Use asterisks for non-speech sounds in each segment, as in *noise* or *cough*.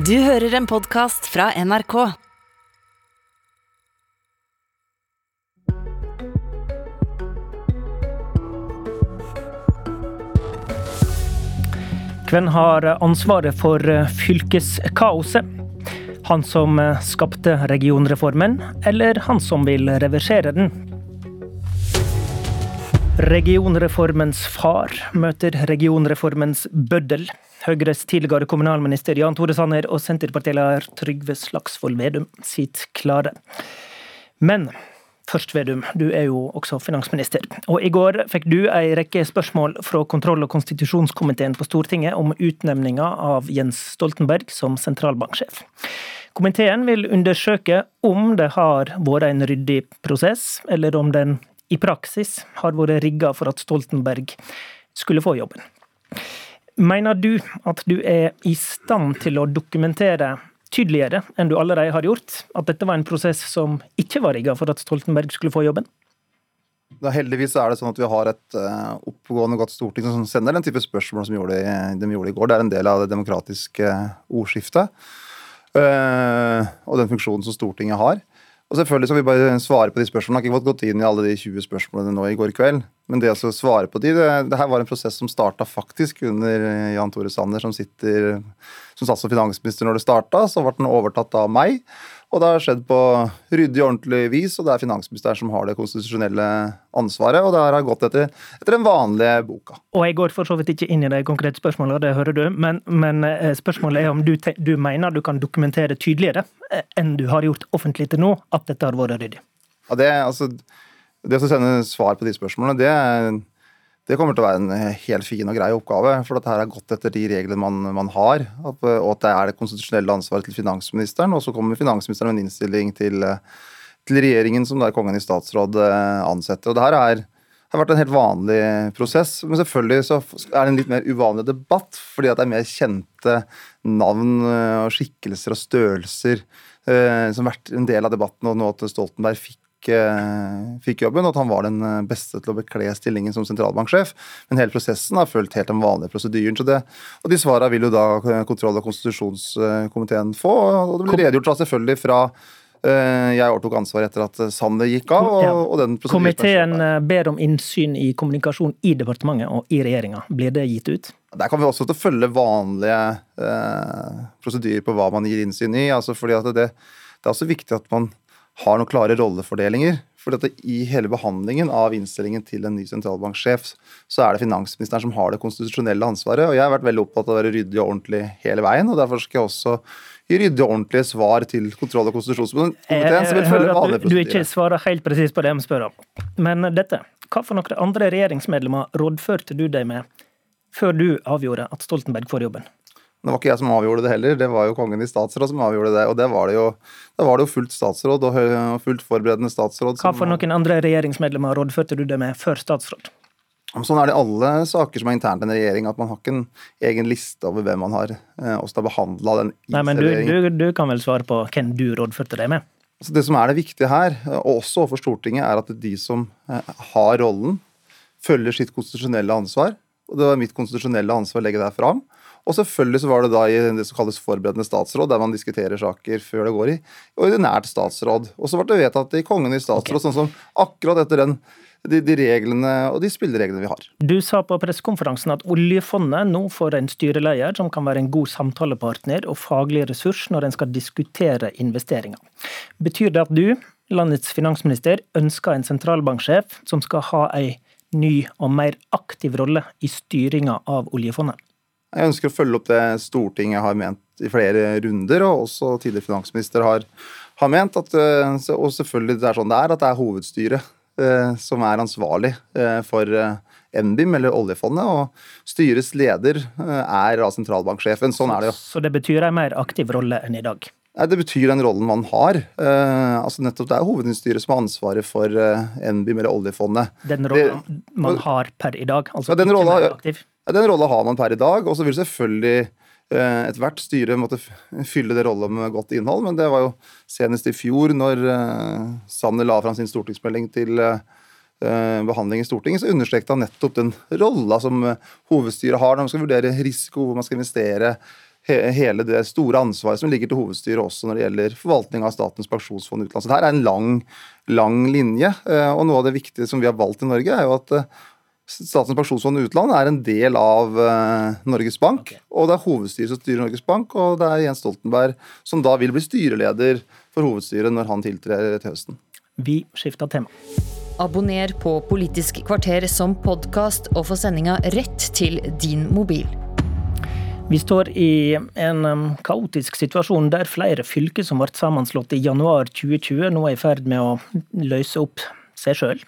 Du hører en podkast fra NRK. Hvem har ansvaret for fylkeskaoset? Han som skapte regionreformen, eller han som vil reversere den? Regionreformens far møter regionreformens bøddel. Høyres tidligere kommunalminister Jan Tore Sanner og Senterpartileder Trygve Slagsvold Vedum sitt klare. Men først, Vedum, du er jo også finansminister. Og i går fikk du ei rekke spørsmål fra kontroll- og konstitusjonskomiteen på Stortinget om utnevninga av Jens Stoltenberg som sentralbanksjef. Komiteen vil undersøke om det har vært en ryddig prosess, eller om den i praksis har vært rigga for at Stoltenberg skulle få jobben. Mener du at du er i stand til å dokumentere tydeligere enn du allerede har gjort, at dette var en prosess som ikke var rigga for at Stoltenberg skulle få jobben? Da heldigvis er det sånn at vi har et uh, oppegående godt storting som sender den type spørsmål som gjorde de, de gjorde i går. Det er en del av det demokratiske ordskiftet uh, og den funksjonen som Stortinget har. Og selvfølgelig skal vi bare svare på de spørsmålene. Jeg har ikke fått gått inn i alle de 20 spørsmålene nå i går kveld. Men det å svare på de, det, det her var en prosess som starta faktisk under Jan Tore Sanner, som sitter som satt som finansminister når det starta. Så ble den overtatt av meg. Og det har skjedd på ryddig og ordentlig vis, og det er finansministeren som har det konstitusjonelle ansvaret. Og det har gått etter, etter den vanlige boka. Og jeg går for så vidt ikke inn i de konkrete spørsmålene, det hører du. Men, men eh, spørsmålet er om du, du, mener du kan dokumentere tydeligere eh, enn du har gjort offentlig til nå, at dette har vært ryddig? Ja, det, altså, det å sende svar på de spørsmålene, det det kommer til å være en eh, helt fin og grei oppgave. For dette her er gått etter de reglene man, man har. og at det er det konstitusjonelle ansvaret til finansministeren. Og så kommer finansministeren med en innstilling til, eh, til regjeringen som der Kongen i statsråd eh, ansetter. Og det her er, har vært en helt vanlig prosess. Men selvfølgelig så er det en litt mer uvanlig debatt, fordi at det er mer kjente navn og skikkelser og størrelser som har vært en del av debatten, og nå at Stoltenberg fikk fikk, eh, fikk, jobben, og at han var den eh, beste til å bekle stillingen som sentralbanksjef. Men hele prosessen har fulgt helt den vanlige prosedyren. Så det, og de svarene vil jo da kontroll- og konstitusjonskomiteen få. Og det blir redegjort da selvfølgelig fra eh, jeg overtok ansvaret etter at Sander gikk av. Og, og den Komiteen ber om innsyn i kommunikasjon i departementet og i regjeringa. Blir det gitt ut? Der kan vi også følge vanlige eh, prosedyrer på hva man gir innsyn i. altså fordi det, det er også viktig at man har noen klare rollefordelinger. For I hele behandlingen av innstillingen til en ny sentralbanksjef, så er det finansministeren som har det konstitusjonelle ansvaret. og Jeg har vært veldig opptatt av å være ryddig og ordentlig hele veien. og Derfor skal jeg også gi ryddige og ordentlige svar til kontroll- og konstitusjonskomiteen. som vil følge vanlige Du, du ikke svarer helt presis på det jeg spør om. Men dette, hva for noen andre regjeringsmedlemmer rådførte du deg med før du avgjorde at Stoltenberg får jobben? Det var ikke jeg som avgjorde det heller, det var jo kongen i statsråd som avgjorde det. Og det var det jo, det var det jo fullt statsråd og fullt forberedende statsråd. Hva for noen andre regjeringsmedlemmer rådførte du det med før statsråd? Sånn er det i alle saker som er internt i en regjering, at man har ikke en egen liste over hvem man har også har behandla den Nei, men du, du, du, kan vel svare på hvem du rådførte deg med? Så det som er det viktige her, og også overfor Stortinget, er at de som eh, har rollen, følger sitt konstitusjonelle ansvar. Og det var mitt konstitusjonelle ansvar å legge det fram. Og selvfølgelig så var det da i det som kalles forberedende statsråd, der man diskuterer saker før det går i ordinært statsråd. Og så ble det vedtatt i Kongen i statsråd, okay. sånn som akkurat etter den de, de, reglene og de spillereglene vi har. Du sa på pressekonferansen at oljefondet nå får en styreleder som kan være en god samtalepartner og faglig ressurs når en skal diskutere investeringer. Betyr det at du, landets finansminister, ønsker en sentralbanksjef som skal ha ei ny og mer aktiv rolle i styringa av oljefondet? Jeg ønsker å følge opp det Stortinget har ment i flere runder, og også tidligere finansminister har, har ment. At, eh, og selvfølgelig det er sånn det er, at det er hovedstyret eh, som er ansvarlig eh, for NBIM, eller oljefondet, og styrets leder er av sentralbanksjefen. Sånn er det jo. Så det betyr en mer aktiv rolle enn i dag? Nei, Det betyr den rollen man har. Eh, altså nettopp Det er hovedstyret som har ansvaret for eh, NBIM eller oljefondet. Den rollen man har per i dag? altså ja, den ikke mer aktiv? Den rolla har man per i dag. Og så vil selvfølgelig eh, ethvert styre måtte fylle det rolla med godt innhold. Men det var jo senest i fjor, når eh, Sanner la fram sin stortingsmelding til eh, behandling i Stortinget, så understreket han nettopp den rolla som hovedstyret har når man skal vurdere risiko, hvor man skal investere hele det store ansvaret som ligger til hovedstyret også når det gjelder forvaltning av Statens pensjonsfond utland. Så det her er en lang, lang linje. Og noe av det viktige som vi har valgt i Norge, er jo at Statens pensjonsfond utland er en del av Norges Bank. Okay. Og det er hovedstyret som styrer Norges Bank, og det er Jens Stoltenberg som da vil bli styreleder for hovedstyret når han tiltrer til høsten. Vi skifter tema. Abonner på Politisk kvarter som podkast og få sendinga rett til din mobil. Vi står i en kaotisk situasjon der flere fylker som ble sammenslått i januar 2020, nå er i ferd med å løse opp seg sjøl.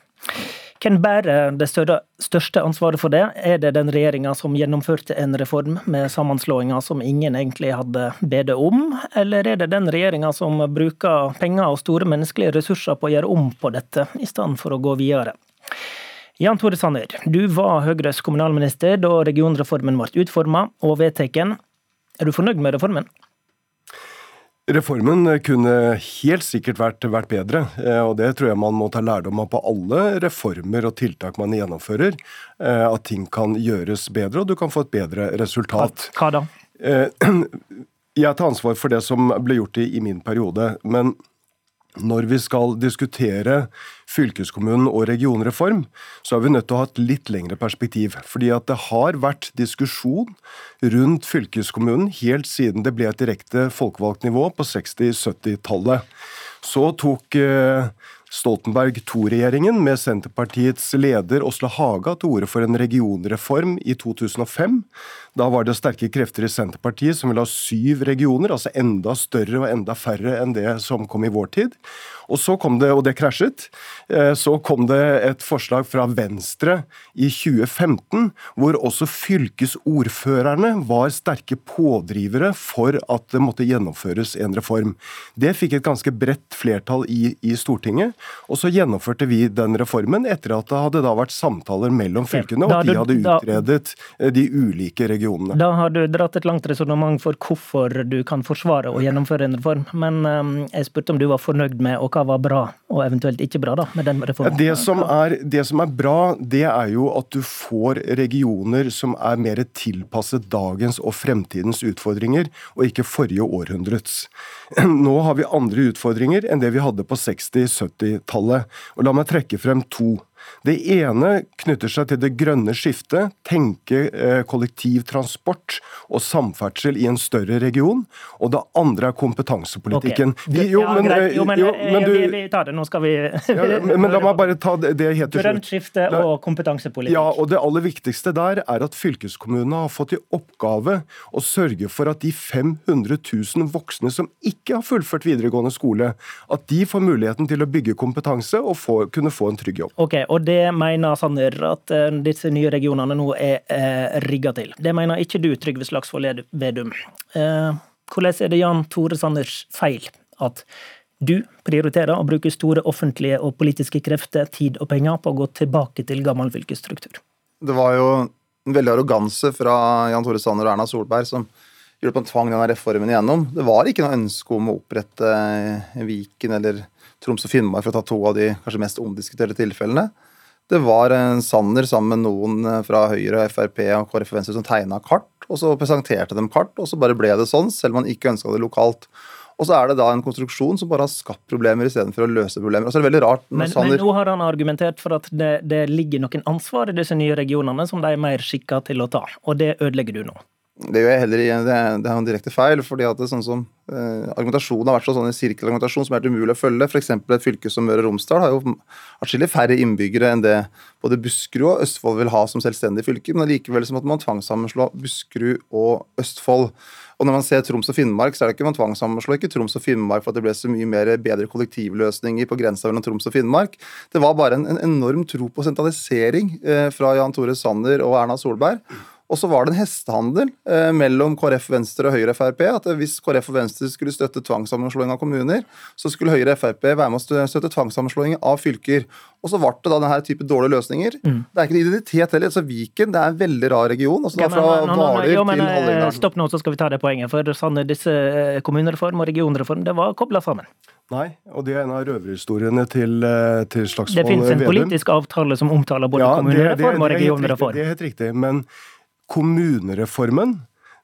Hvem bærer det største ansvaret for det? Er det den regjeringa som gjennomførte en reform med sammenslåinger som ingen egentlig hadde bedt om, eller er det den regjeringa som bruker penger og store menneskelige ressurser på å gjøre om på dette, i stedet for å gå videre? Jan Tore Sanner, du var Høyres kommunalminister da regionreformen ble utforma og vedtatt. Er du fornøyd med reformen? Reformen kunne helt sikkert vært, vært, bedre, eh, og det tror jeg man må ta lærdom av på alle reformer og tiltak man gjennomfører. Eh, at ting kan gjøres bedre, og du kan få et bedre resultat. Hva da? Eh, *clears throat* jeg tar ansvar for det som ble gjort i, i min periode. men når vi skal diskutere fylkeskommunen og regionreform, så er vi nødt til å ha et litt lengre perspektiv. Fordi at det har vært diskusjon rundt fylkeskommunen helt siden det ble et direkte folkevalgt nivå på 60-70-tallet. Så tok eh, Stoltenberg II-regjeringen med Senterpartiets leder Åsle Haga til orde for en regionreform i 2005. Da var det sterke krefter i Senterpartiet som ville ha syv regioner, altså enda større og enda færre enn det som kom i vår tid. Og så kom det, og det krasjet, eh, så kom det et forslag fra Venstre i 2015, hvor også fylkesordførerne var sterke pådrivere for at det måtte gjennomføres en reform. Det fikk et ganske bredt flertall i, i Stortinget, og så gjennomførte vi den reformen etter at det hadde da vært samtaler mellom fylkene, og de hadde utredet eh, de ulike regionene. Da har du dratt et langt resonnement for hvorfor du kan forsvare å gjennomføre en reform. Men ehm, jeg spurte om du var fornøyd med, og hva var bra, og eventuelt ikke bra, da, med den reformen? Det som er, det som er bra, det er jo at du får regioner som er mer tilpasset dagens og fremtidens utfordringer, og ikke forrige århundrets. *clears throat* Nå har vi andre utfordringer enn det vi hadde på 60-, 70-, 90-tallet. La meg trekke frem to. Det ene knytter seg til det grønne skiftet, tenke eh, kollektivtransport og samferdsel i en større region. Og det andre er kompetansepolitikken. Okay. De, jo, ja, men, greit. Jo, men, jo, eh, men du, vi, tar det, nå skal vi ja, men, la meg bare ta det, det helt til slutt. Grønt skifte og kompetansepolitikk. Ja, og det aller viktigste der er at fylkeskommunene har fått i oppgave å sørge for at de 500 000 voksne som ikke har fullført videregående skole, at de får muligheten til å bygge kompetanse og få, kunne få en trygg jobb. Okay, og det mener Sanner at eh, disse nye regionene nå er eh, rigga til. Det mener ikke du, Trygve Slagsvold Vedum. Eh, hvordan er det Jan Tore Sanners feil at du prioriterer å bruke store offentlige og politiske krefter, tid og penger på å gå tilbake til gammel fylkesstruktur? Det var jo en veldig arroganse fra Jan Tore Sanner og Erna Solberg som gjorde at man tvang denne reformen igjennom. Det var ikke noe ønske om å opprette Viken eller Troms og Finnmark, for å ta to av de kanskje mest omdiskuterte tilfellene. Det var en Sanner sammen med noen eh, fra Høyre, Frp og KrF og Venstre som tegna kart, og så presenterte dem kart, og så bare ble det sånn, selv om man ikke ønska det lokalt. Og så er det da en konstruksjon som bare har skapt problemer istedenfor å løse problemer. Og så er det veldig rart men, Sanner... men, nå har han argumentert for at det, det ligger noen ansvar i disse nye regionene som de er mer skikka til å ta, og det ødelegger du nå. Det gjør jeg heller det, det er en direkte feil. fordi at det er sånn som eh, Argumentasjonen har vært sånn en sirkelargumentasjon som er helt umulig å følge. F.eks. et fylke som Møre og Romsdal har jo atskillig færre innbyggere enn det både Buskerud og Østfold vil ha som selvstendig fylke. Men allikevel så måtte man tvangssammenslå Buskerud og Østfold. Og når man ser Troms og Finnmark, så er det ikke man tvangssammenslår ikke Troms og Finnmark for at det ble så mye mer bedre kollektivløsninger på grensa mellom Troms og Finnmark. Det var bare en, en enorm tro på sentralisering eh, fra Jan Tore Sanner og Erna Solberg. Og så var det en hestehandel eh, mellom KrF, Venstre og Høyre Frp. At hvis KrF og Venstre skulle støtte tvangssammenslåing av kommuner, så skulle Høyre Frp være med å støtte tvangssammenslåing av fylker. Og så ble det da denne type dårlige løsninger. Mm. Det er ikke en identitet heller. så Viken det er en veldig rar region. altså okay, Fra Hvaler til eh, Hallingdal. Stopp nå, så skal vi ta det poenget. For Sanne, disse eh, kommunereform og regionreform det var kobla sammen. Nei, og det er en av røverhistoriene til, eh, til Slagsvold Vedum. Det finnes en politisk avtale som omtaler både ja, kommunereform det, det, det, og regionreform. Det er helt riktig. men kommunereformen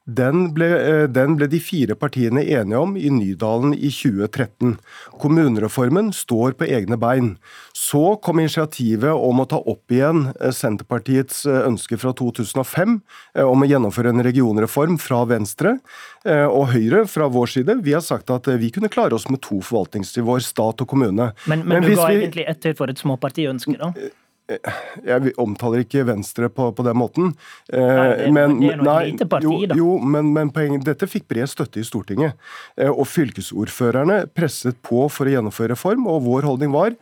den ble, eh, den ble, de fire partiene enige om i Nydalen i 2013. Kommunereformen står på egne bein. Så kom initiativet om å ta opp igjen eh, Senterpartiets eh, ønske fra 2005 om å gjennomføre en regionreform fra Venstre og Høyre fra vår side. Vi har sagt at vi kunne klare oss med to forvaltningsnivåer, stat og kommune. Men, men, men du ga vi... egentlig etter for et småpartiønske, da? Jeg omtaler ikke Venstre på, på den måten. Nei, men, det er noe lite parti, da. Jo, men, men poenget, dette fikk bred støtte i Stortinget. Eh, og fylkesordførerne presset på for å gjennomføre reform, og vår holdning var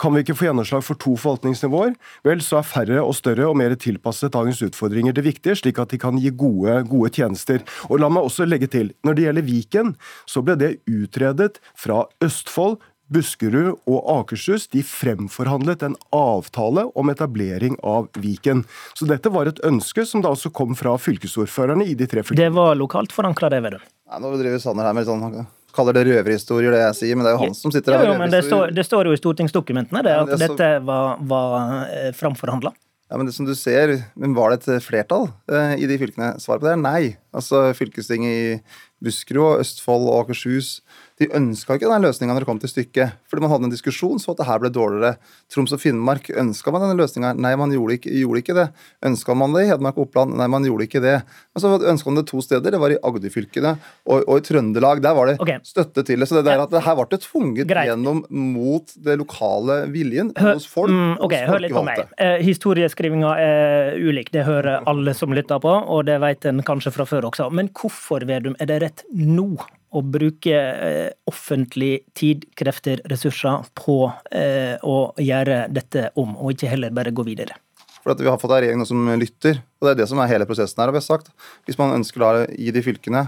kan vi ikke få gjennomslag for to forvaltningsnivåer, vel, så er færre og større og mer tilpasset dagens utfordringer det viktige, slik at de kan gi gode, gode tjenester. Og la meg også legge til, når det gjelder Viken, så ble det utredet fra Østfold, Buskerud og Akershus de fremforhandlet en avtale om etablering av Viken. Så dette var et ønske som da også kom fra fylkesordførerne i de tre fylkene. Det var lokalt forankra, det, Vedum? Nei, nå driver Sanner her med sånn han kaller det røverhistorier, det jeg sier, men det er jo han som sitter her. Jo, jo men det står, det står, jo i stortingsdokumentene det, at ja, det så... dette var, var eh, framforhandla. Ja, men det som du ser, men Var det et flertall eh, i de fylkene? Svaret på det er nei. Altså Fylkestinget i Buskerud, Østfold og Akershus de ønska ikke den løsninga når det kom til stykket. Fordi man hadde en diskusjon så at det her ble dårligere. Troms og Finnmark ønska man denne løsninga? Nei, man gjorde ikke, gjorde ikke det. Ønska man det i Hedmark og Oppland? Nei, man gjorde ikke det. Men så ønska man det to steder. Det var i Agderfylkene og, og, i Trøndelag. Der var det okay. støtte til det. Så det der at det her ble tvunget Greit. gjennom mot det lokale viljen Hør, hos folk. Mm, ok, hør litt på meg. Eh, historieskrivinga er ulik. Det hører alle som lytter på, og det vet en kanskje fra før også. Men hvorfor, Vedum, er det rett nå å bruke eh, offentlig tid, krefter, ressurser på eh, å gjøre dette om, og ikke heller bare gå videre. For Vi har fått en regjering som lytter, og det er det som er hele prosessen her. har vi sagt. Hvis man ønsker da i de fylkene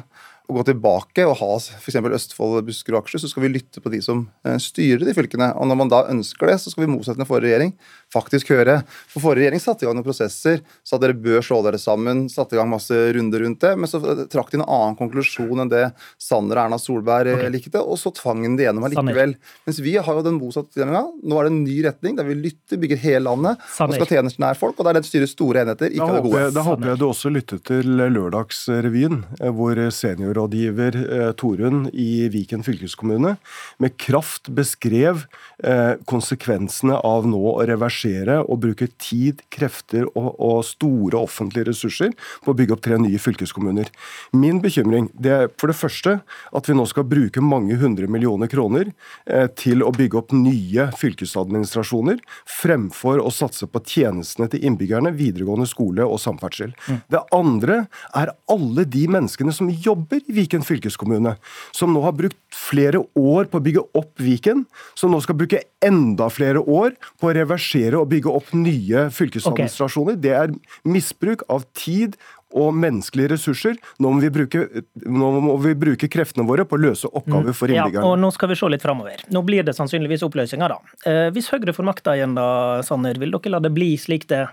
å gå tilbake og ha f.eks. Østfold, Buskerud og Akershus, så skal vi lytte på de som eh, styrer de fylkene. Og når man da ønsker det, så skal vi motsette den forrige regjering faktisk høre. For forrige regjering satte i gang noen prosesser, sa dere bør slå dere sammen, satte i gang masse runder rundt det, men så trakk de en annen konklusjon enn det Sanner og Erna Solberg okay. likte, og så tvang de det gjennom allikevel. Mens vi har jo den motsatte tilnærminga. Nå er det en ny retning der vi lytter, bygger hele landet, Sanner. og skal tjenester nær folk, og der det styrer store enheter, ikke det gode. Da håper jeg du også lyttet til Lørdagsrevyen, eh, hvor seniorrådgiver eh, Torunn i Viken fylkeskommune med kraft beskrev eh, konsekvensene av nå å reversere og bruke tid, krefter og, og, store offentlige ressurser på å bygge opp tre nye fylkeskommuner. Min bekymring det er for det første at vi nå skal bruke mange hundre millioner kroner eh, til å bygge opp nye fylkesadministrasjoner, fremfor å satse på tjenestene til innbyggerne, videregående skole og samferdsel. Mm. Det andre er alle de menneskene som jobber i Viken fylkeskommune, som nå har brukt flere år på å bygge opp Viken, som nå skal bruke enda flere år på å reversere og bygge opp nye fylkesadministrasjoner. Okay. Det er misbruk av tid og menneskelige ressurser. Nå må, vi bruke, må vi bruke kreftene våre på å løse oppgaver for innbyggerne. Ja, og nå skal vi se litt framover. Nå blir det sannsynligvis oppløsninger, da. Eh, hvis Høyre får makta igjen, da, Sanner, vil dere la det bli slik det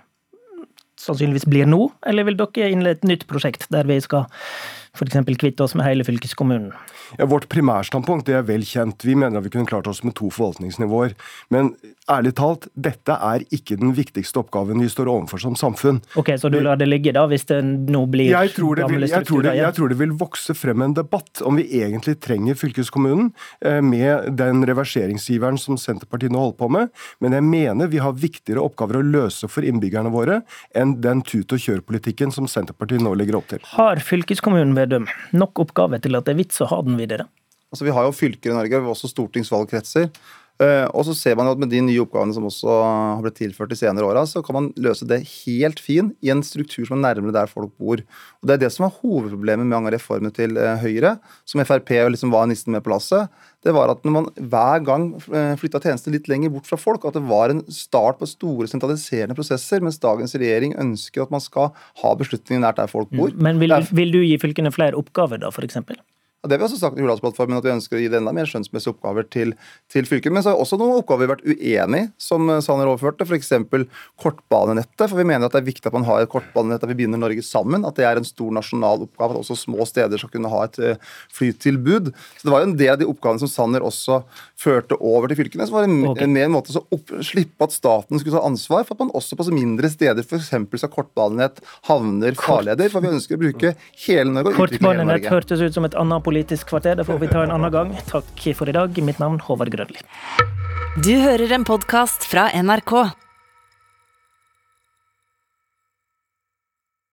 sannsynligvis blir nå, eller vil dere innlede et nytt prosjekt der vi skal f.eks. kvitte oss med hele fylkeskommunen? Ja, vårt primærstandpunkt det er vel kjent. Vi mener at vi kunne klart oss med to forvaltningsnivåer. Men ærlig talt, dette er ikke den viktigste oppgaven vi står overfor som samfunn. Ok, Så du lar det ligge, da, hvis det nå blir jeg tror det vil, jeg tror det, jeg tror det vil vokse frem en debatt om vi egentlig trenger fylkeskommunen eh, med den reverseringsgiveren som Senterpartiet nå holder på med. Men jeg mener vi har viktigere oppgaver å løse for innbyggerne våre enn den tut-og-kjør-politikken som Senterpartiet nå legger opp til. Har fylkeskommunen Vedum nok oppgaver til at det er vits å ha den videre? Altså, vi har jo fylker i Norge, vi har også stortingsvalgkretser. Uh, og så ser man jo at Med de nye oppgavene som også har blitt tilført de senere åra, så kan man løse det helt fint i en struktur som er nærmere der folk bor. Og Det er det som er hovedproblemet med mange av reformene til uh, Høyre, som Frp liksom var nissen med på lasset. Det var at når man hver gang eh, flytta tjenestene litt lenger bort fra folk, at det var en start på store sentraliserende prosesser, mens dagens regjering ønsker at man skal ha beslutninger nært der folk bor. Men vil, vil du gi fylkene flere oppgaver, da, f.eks.? Og det har vi også sagt i Hurdalsplattformen, at vi ønsker å gi det enda mer skjønnsmessige oppgaver til, til fylket. Men så har også noen oppgaver vi har vært uenig i, som Sanner overførte. F.eks. kortbanenettet. For vi mener at det er viktig at man har et kortbanenett der vi binder Norge sammen. At det er en stor nasjonal oppgave at også små steder skal kunne ha et eh, flytilbud. Så det var jo en del av de oppgavene som Sanner også førte over til fylkene. Som var en, okay. en mer måte å slippe at staten skulle ta ansvar for at man også på så mindre steder f.eks. skal kortbanenett, havner, farleder. For vi ønsker å bruke hele Norge og utvikle hele Kortbanenett hørtes ut som et annet politisk kvarter. Det får vi ta en annen gang. Takk for i dag. Mitt navn Håvard Grønli. Du hører en podkast fra NRK.